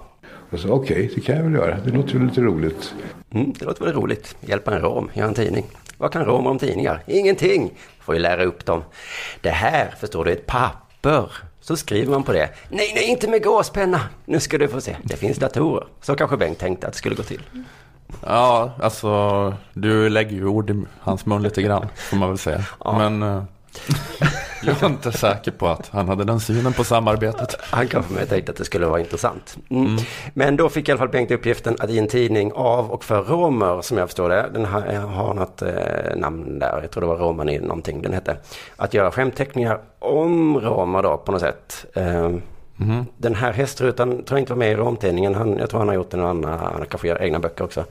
Och så okej, okay, det kan jag väl göra. Det låter väl lite roligt. Mm, det låter väl roligt. Hjälpa en rom, göra en tidning. Vad kan romer om tidningar? Ingenting. Får ju lära upp dem. Det här, förstår du, är ett papper. Så skriver man på det. Nej, nej, inte med gåspenna. Nu ska du få se. Det finns datorer. Så kanske Bengt tänkte att det skulle gå till. ja, alltså du lägger ju ord i hans mun lite grann, får man väl säga. Ja. Men eh, (laughs) jag är inte säker på att han hade den synen på samarbetet. Han kanske med tänkte att det skulle vara intressant. Mm. Men då fick i alla fall Bengt uppgiften att i en tidning av och för romer, som jag förstår det, den har, har något eh, namn där, jag tror det var romani någonting den hette, att göra skämtteckningar om romer då på något sätt. Eh, Den här hästrutan tror jag inte var med i romtidningen, han, jag tror han har gjort den och andra, han kanske gör egna böcker också.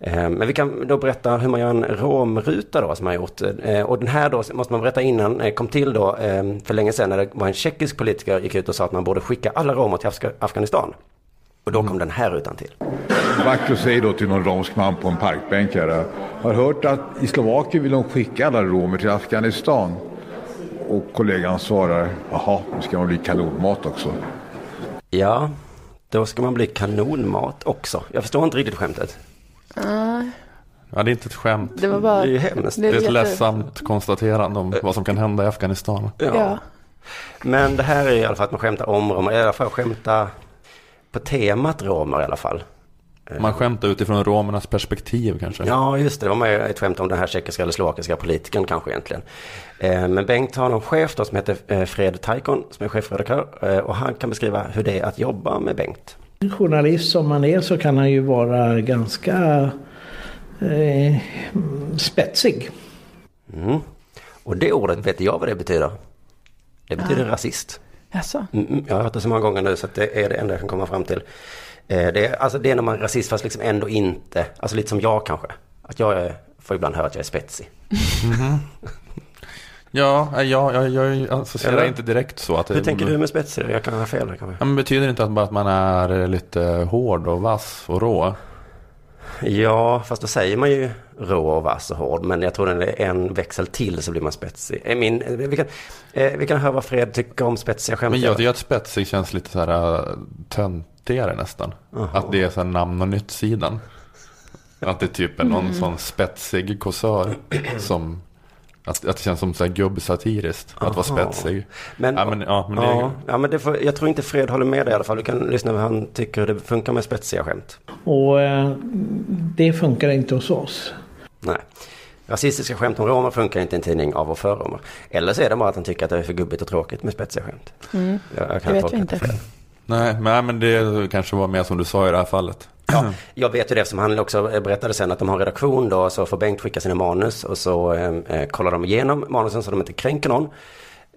Eh, Men vi kan då berätta hur man gör en romruta då som man har gjort. Eh, Och den här då måste man berätta innan, eh, kom till då för länge sedan när det var en tjeckisk politiker gick ut och sa att man borde skicka alla romer till Afga- Afghanistan. Och då kom den här rutan till. Baclo säger då till någon romsk man på en parkbänk här. Har hört att i Slovakien vill de skicka alla romer till Afghanistan. Och kollegan svarar, jaha, nu ska man bli kanonmat också. Ja, då ska man bli kanonmat också. Jag förstår inte riktigt skämtet. Nej, Ja, det är inte ett skämt. det var bara... Det är hemskt. Det är ett jätte- ledsamt konstaterande om vad som kan hända i Afghanistan. Ja. Men det här är i alla fall att man skämtar om romer, i alla fall skämta på temat romer i alla fall. Man skämtar utifrån romernas perspektiv kanske. Ja, just det. Det var med ett skämt om den här tjeckiska eller slovakiska politikern kanske egentligen. Eh, Men Bengt har någon chef då som heter eh, Fred Taikon som är chefredaktör. Eh, Och han kan beskriva hur det är att jobba med Bengt. Journalist som man är så kan han ju vara ganska eh, spetsig. Mm. Och det ordet vet jag vad det betyder. Det betyder rasist. Jaså? Mm, mm, jag har hört det så många gånger nu så att det är det enda jag kan komma fram till. Eh, Det är, alltså det är när man är rasist fast liksom ändå inte, alltså lite som jag kanske. Att jag är, får ibland höra att jag är spetsig. (laughs) Ja, jag, jag, jag associerar Eller? inte direkt så. Att det, Hur tänker du med spetsig? Jag kan ha fel kanske. Ja, men betyder det inte att bara att man är lite hård och vass och rå? Ja, fast då säger man ju rå och vass och hård. Men jag tror den är en växel till så blir man spetsig. Eh, Min, eh, vi, kan, eh, vi kan höra vad Fred tycker om spetsiga skämt. Men jag tycker att spetsig känns lite så här töntigare nästan. Jaha. Att det är så här namn och nytt-sidan. Att det typ är någon Mm. sån spetsig kåsör som... Att, att det känns som så här gubbsatiriskt att vara spetsig. Men, ja, men, ja, men det, ja, ja, men det får, jag tror inte Fred håller med dig i alla fall. Du kan lyssna vad han tycker det funkar med spetsiga skämt. Och eh, det funkar inte hos oss. Nej. Rasistiska skämt om romer funkar inte i en tidning av och för romer. Eller så är det bara att han tycker att det är för gubbigt och tråkigt med spetsiga skämt. Mm. Jag, jag Det kan vet tolka vi det inte. fel. nej, men, men det kanske var mer som du sa i det här fallet. Ja, jag vet ju det eftersom han också berättade sen att de har redaktion då så får Bengt skicka sina manus och så eh, eh, kollar de igenom manusen så de inte kränker någon.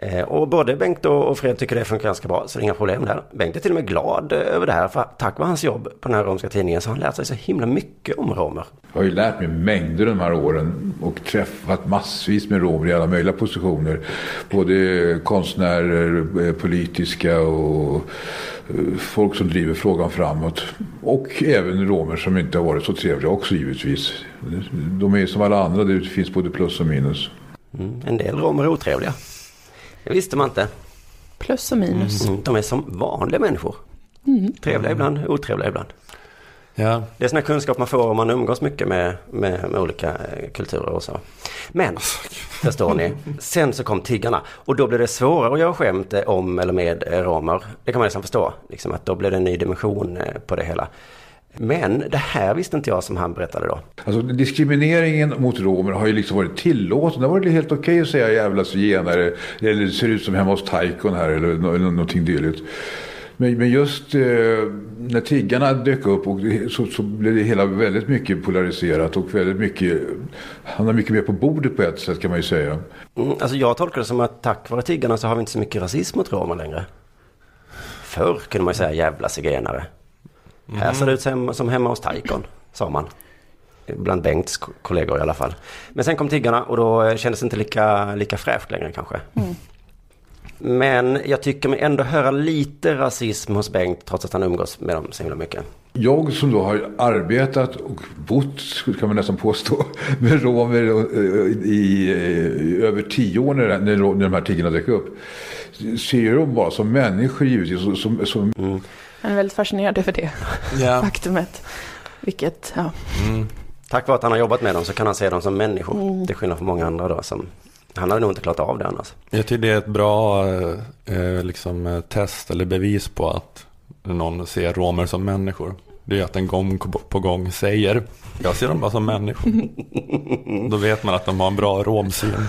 Eh, och både Bengt och, Fred tycker det funkar ganska bra så det är inga problem där. Bengt är till och med glad eh, över det här för tack vare hans jobb på den här romska tidningen så har han lärt sig så himla mycket om romer. Jag har ju lärt mig mängder de här åren och träffat massvis med romer i alla möjliga positioner. Både konstnärer, eh, politiska och folk som driver frågan framåt. Och även romer som inte har varit så trevliga också givetvis. De är som alla andra, det finns både plus och minus. Mm, en del romer är otrevliga. Det visste man inte. Plus och minus. Mm, de är som vanliga människor. Mm. Trevliga ibland, otrevliga ibland. Ja. Det är sån här kunskap man får om man umgås mycket med, med, med olika eh, kulturer och så. Men, förstår ni, sen så kom tiggarna. Och då blev det svårare att göra skämt eh, om eller med eh, romer. Det kan man nästan förstå. Liksom att då blev det en ny dimension på det hela. Men det här visste inte jag som han berättade då. Alltså diskrimineringen mot romer har ju liksom varit tillåten. Det har varit helt okej att säga jävla zigenare eller ser ut som hemma hos Taikon här eller, nå- eller någonting dylikt. Men, just eh, när tiggarna dök upp och det, så, så blev det hela väldigt mycket polariserat och väldigt mycket, hamnade mycket mer på bordet på ett sätt kan man ju säga. Mm, alltså jag tolkar det som att tack vare tiggarna så har vi inte så mycket rasism mot romer längre. Förr kunde man ju säga jävla zigenare. Här ser det ut som, hemma hos Taikon, sa man. Bland Bengts ko- kollegor i alla fall. Men sen kom tiggarna och då eh, kändes det inte lika, lika fräscht längre kanske. Men jag tycker mig ändå höra lite rasism hos Bengt trots att han umgås med dem så himla mycket. Jag som då har arbetat och bott, kan man nästan påstå, (laughs) med romer eh, i, i över tio år när, när, när de här tiggarna dök upp. Ser dem bara som människor givetvis. Som, som, som, Han är väldigt fascinerad över det Ja. (laughs) faktumet. Vilket, ja. Mm. Tack vare att han har jobbat med dem så kan han se dem som människor. Till skillnad från många andra då som... Han hade nog inte klarat av det annars. Jag tycker det är ett bra eh, liksom, eh, test eller bevis på att någon ser romer som människor. Det är att en gång på gång säger jag ser dem bara som människor. (laughs) Då vet man att de har en bra romsyn. (laughs)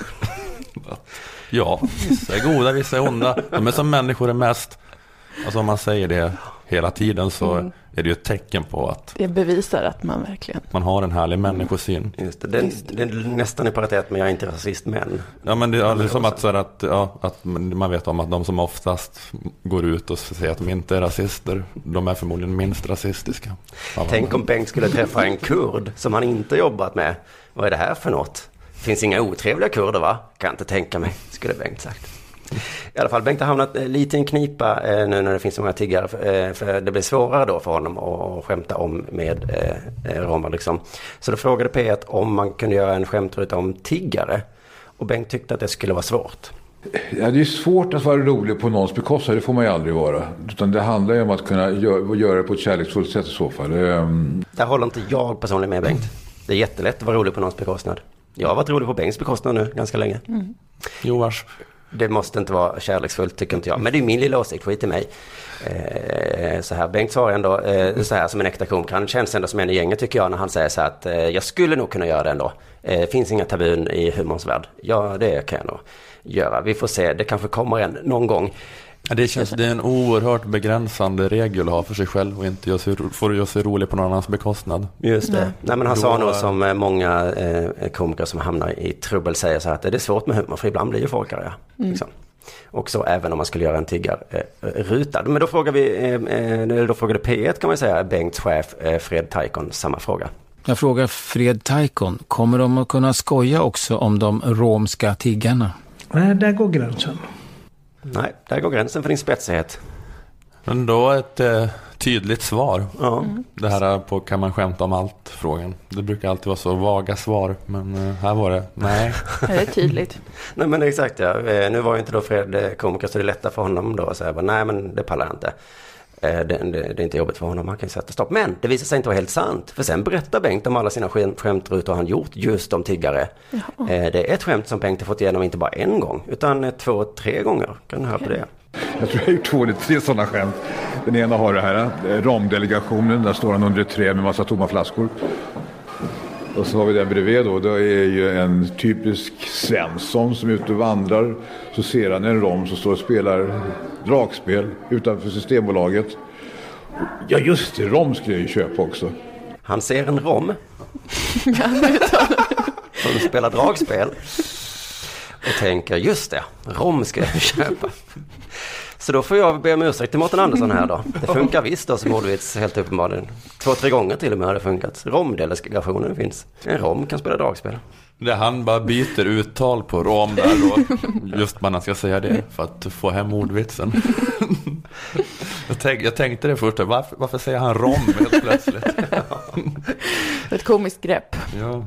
Ja, vissa är goda, vissa är onda. De är som människor är mest. Alltså om man säger det hela tiden så Mm. är det ju ett tecken på att Det bevisar att man verkligen... man har en härlig människosyn. Just det, det, det är nästan i paritet med jag är inte rasist men. Ja men det är som att, så här att, ja, att man vet om att de som oftast går ut och säger att de inte är rasister, de är förmodligen minst rasistiska. Tänk om Bengt skulle träffa en kurd som han inte jobbat med. Vad är det här för något? Finns inga otrevliga kurder va? Kan inte tänka mig, skulle Bengt sagt. I alla fall, Bengt har hamnat eh, lite i en knipa eh, nu när det finns så många tiggare. För, eh, för det blir svårare då för honom att skämta om med romer liksom. Så då frågade P1 om man kunde göra en skämtruta om tiggare. Och Bengt tyckte att det skulle vara svårt. Ja, det är svårt att vara rolig på någons bekostnad, det får man ju aldrig vara. Utan det handlar ju om att kunna gö- göra det på ett kärleksfullt sätt i så fall. Ehm, Där håller inte jag personligen med Bengt. Det är jättelätt att vara rolig på någons bekostnad. Jag har varit rolig på Bengts bekostnad nu ganska länge. Joars. Det måste inte vara kärleksfullt tycker inte jag. Men det är min lilla åsikt, skit i mig. Eh, så här, Bengt svarar ändå eh, så här som en äkta komiker. Han känns ändå som en i gänget tycker jag när han säger så här att eh, jag skulle nog kunna göra det ändå. Eh, finns inga tabun i humorns värld. Ja, det kan jag nog göra. Vi får se, det kanske kommer en någon gång. Ja, Det, känns, det är en oerhört begränsande regel att ha för sig själv och inte sig, få göra sig rolig på någon annans bekostnad. Just det. Nej. Nej, men han Då- sa nog som eh, många eh, komiker som hamnar i trubbel säger så här att det är svårt med humor för ibland blir ju folk arga. Liksom. Och så även om man skulle göra en tiggarruta. Men då frågar vi, eh, eh, då frågade P1 kan man säga, Bengts chef eh, Fred Taikon samma fråga. Jag frågar Fred Taikon, kommer de att kunna skoja också om de romska tiggarna? Nej, där går gränsen. Nej, där går gränsen för din spetsighet. Men då ett eh, tydligt svar. Ja. Det här på kan man skämta om allt frågan. Det brukar alltid vara så vaga svar. Men eh, här var det nej. (laughs) Det är tydligt. Nej men exakt ja. Eh, Nu var ju inte då Fred eh, komiker så det är lättare för honom då att säga nej men det pallar jag inte. Eh, Det, det, det är inte jobbigt för honom, han kan ju sätta stopp. Men det visar sig inte vara helt sant. För sen berättar Bengt om alla sina skämt, skämtrutor han gjort just om tiggare. Eh, Det är ett skämt som Bengt har fått igenom inte bara en gång utan eh, två, tre gånger. Kan du höra på det? Jag tror jag har gjort två eller tre sådana skämt. Den ena har det här, ramdelegationen, där står han under ett träd med massa tomma flaskor. Och så har vi den bredvid då, det är ju en typisk Svensson som är ute och vandrar. Så ser han en rom som står och spelar dragspel utanför Systembolaget. Ja just det, rom skulle jag ju köpa också. Han ser en rom. (laughs) som spelar dragspel. Och tänker, just det, rom ska jag köpa. Så då får jag be om ursäkt till Mårten Andersson här då. Det funkar visst då som ordvits helt uppenbarligen. Två, tre gånger till och med har det funkat. Romdelegationen finns. En rom kan spela dragspel. Det han bara byter uttal på rom där då. Just man ska säga det för att få hem ordvitsen. Jag, tänk, jag tänkte det först, varför, varför säger han rom helt plötsligt? Ett komiskt grepp. Ja.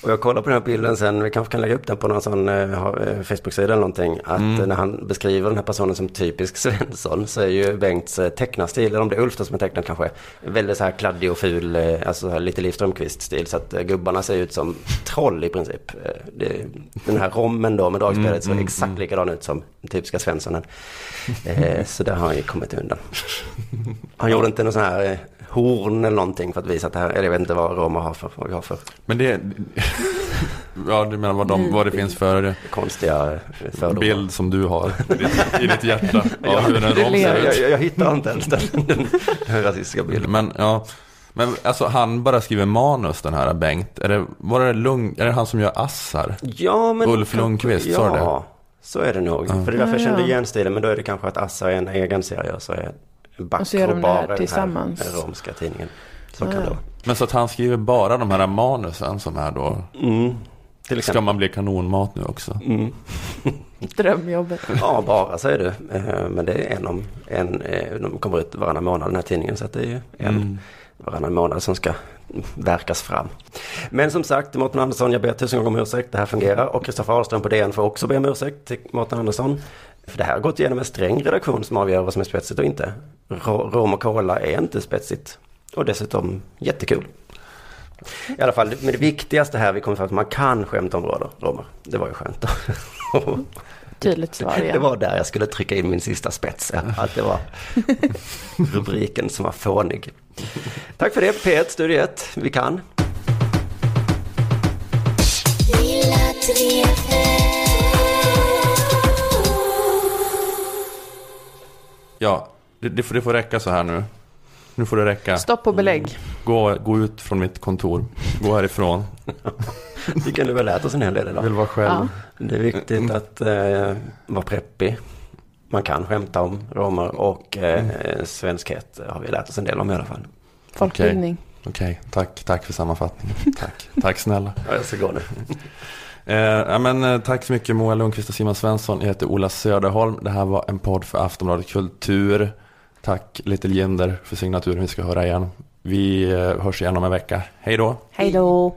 Och jag kollar på den här bilden sen, vi kanske kan lägga upp den på någon sån eh, eh, Facebook-sida eller någonting. Att eh, när han beskriver den här personen som typisk (laughs) Svensson så är ju Bengts eh, tecknarstil, eller om det är Ulf som är tecknad kanske, väldigt så här kladdig och ful, eh, alltså så här lite Liv Strömquist-stil. Så att eh, gubbarna ser ut som troll i princip. Det, den här rommen då med dragspelet ser exakt likadan ut som den typiska Svenssonen. Så där har han ju kommit undan. (laughs) Han gjorde inte någon sån här horn eller någonting för att visa att det här, eller jag vet inte vad romer har för, vad vi har för Men det... (laughs) Ja, du menar vad, de, vad det finns för konstiga eh, fördomar. bild som du har i ditt, i ditt hjärta (laughs) av hur en rom ser Jag, ut. jag, jag hittar inte ens den, den, (laughs) den rasistiska bilden. Men ja, men alltså han bara skriver manus den här Bengt. Är det, var det Lung, är det han som gör Assar? Ja, men Ulf Lundqvist, ja, sa det? så är det nog. Ja. För det är därför jag Ja, kände igen stilen. Men då är det kanske att Assa är en egen serie. Så är Och så gör de det här Bakro Bar, tillsammans. Den här romska tidningen. Så kan det vara. Men så att han skriver bara de här manusen som är då... Mm. Till Ska exempel. man bli kanonmat nu också? Mm. (laughs) Drömjobbet. Ja, bara säger du. Eh, Men det är en om en, eh, de kommer ut varannan månad den här tidningen. Så att det är ju en Mm. varannan månad som ska verkas fram. Men som sagt, Mårten Andersson, jag ber tusen gånger om ursäkt. Det här fungerar. Och Kristoffer Ahlström på DN får också be om ursäkt till Mårten Andersson. För det här har gått igenom en sträng redaktion som avgör vad som är spetsigt och inte. Ro- Rom och cola är inte spetsigt. Och dessutom jättekul. I alla fall, men det viktigaste här, vi kommer fram till att man kan skämta om romer. romer. Det var ju skönt. (laughs) Tydligt svar Det igen. var där jag skulle trycka in min sista spets. Att det var (laughs) rubriken som var fånig. Tack för det, P1 Studio 1. Vi kan. Ja, det, det, får, det får räcka så här nu. Nu får det räcka. Stopp och belägg. Gå, gå ut från mitt kontor. Gå härifrån. (laughs) Vi kunde väl lärt oss en hel del idag. vill vara själv. Ja. Det är viktigt att eh, vara preppig. Man kan skämta om romer och eh, svenskhet har vi lärt oss en del om i alla fall. Folkbildning. Okej, tack, tack för sammanfattningen. (laughs) Tack, tack snälla. Ja, jag ska gå nu. Eh, ja, men, eh, tack så mycket Moa Lundqvist och Simon Svensson. Jag heter Ola Söderholm. Det här var en podd för Aftonbladet Kultur. Tack Little Jinder för signaturen vi ska höra igen. Vi eh, hörs igen om en vecka. Hej då! Hej då.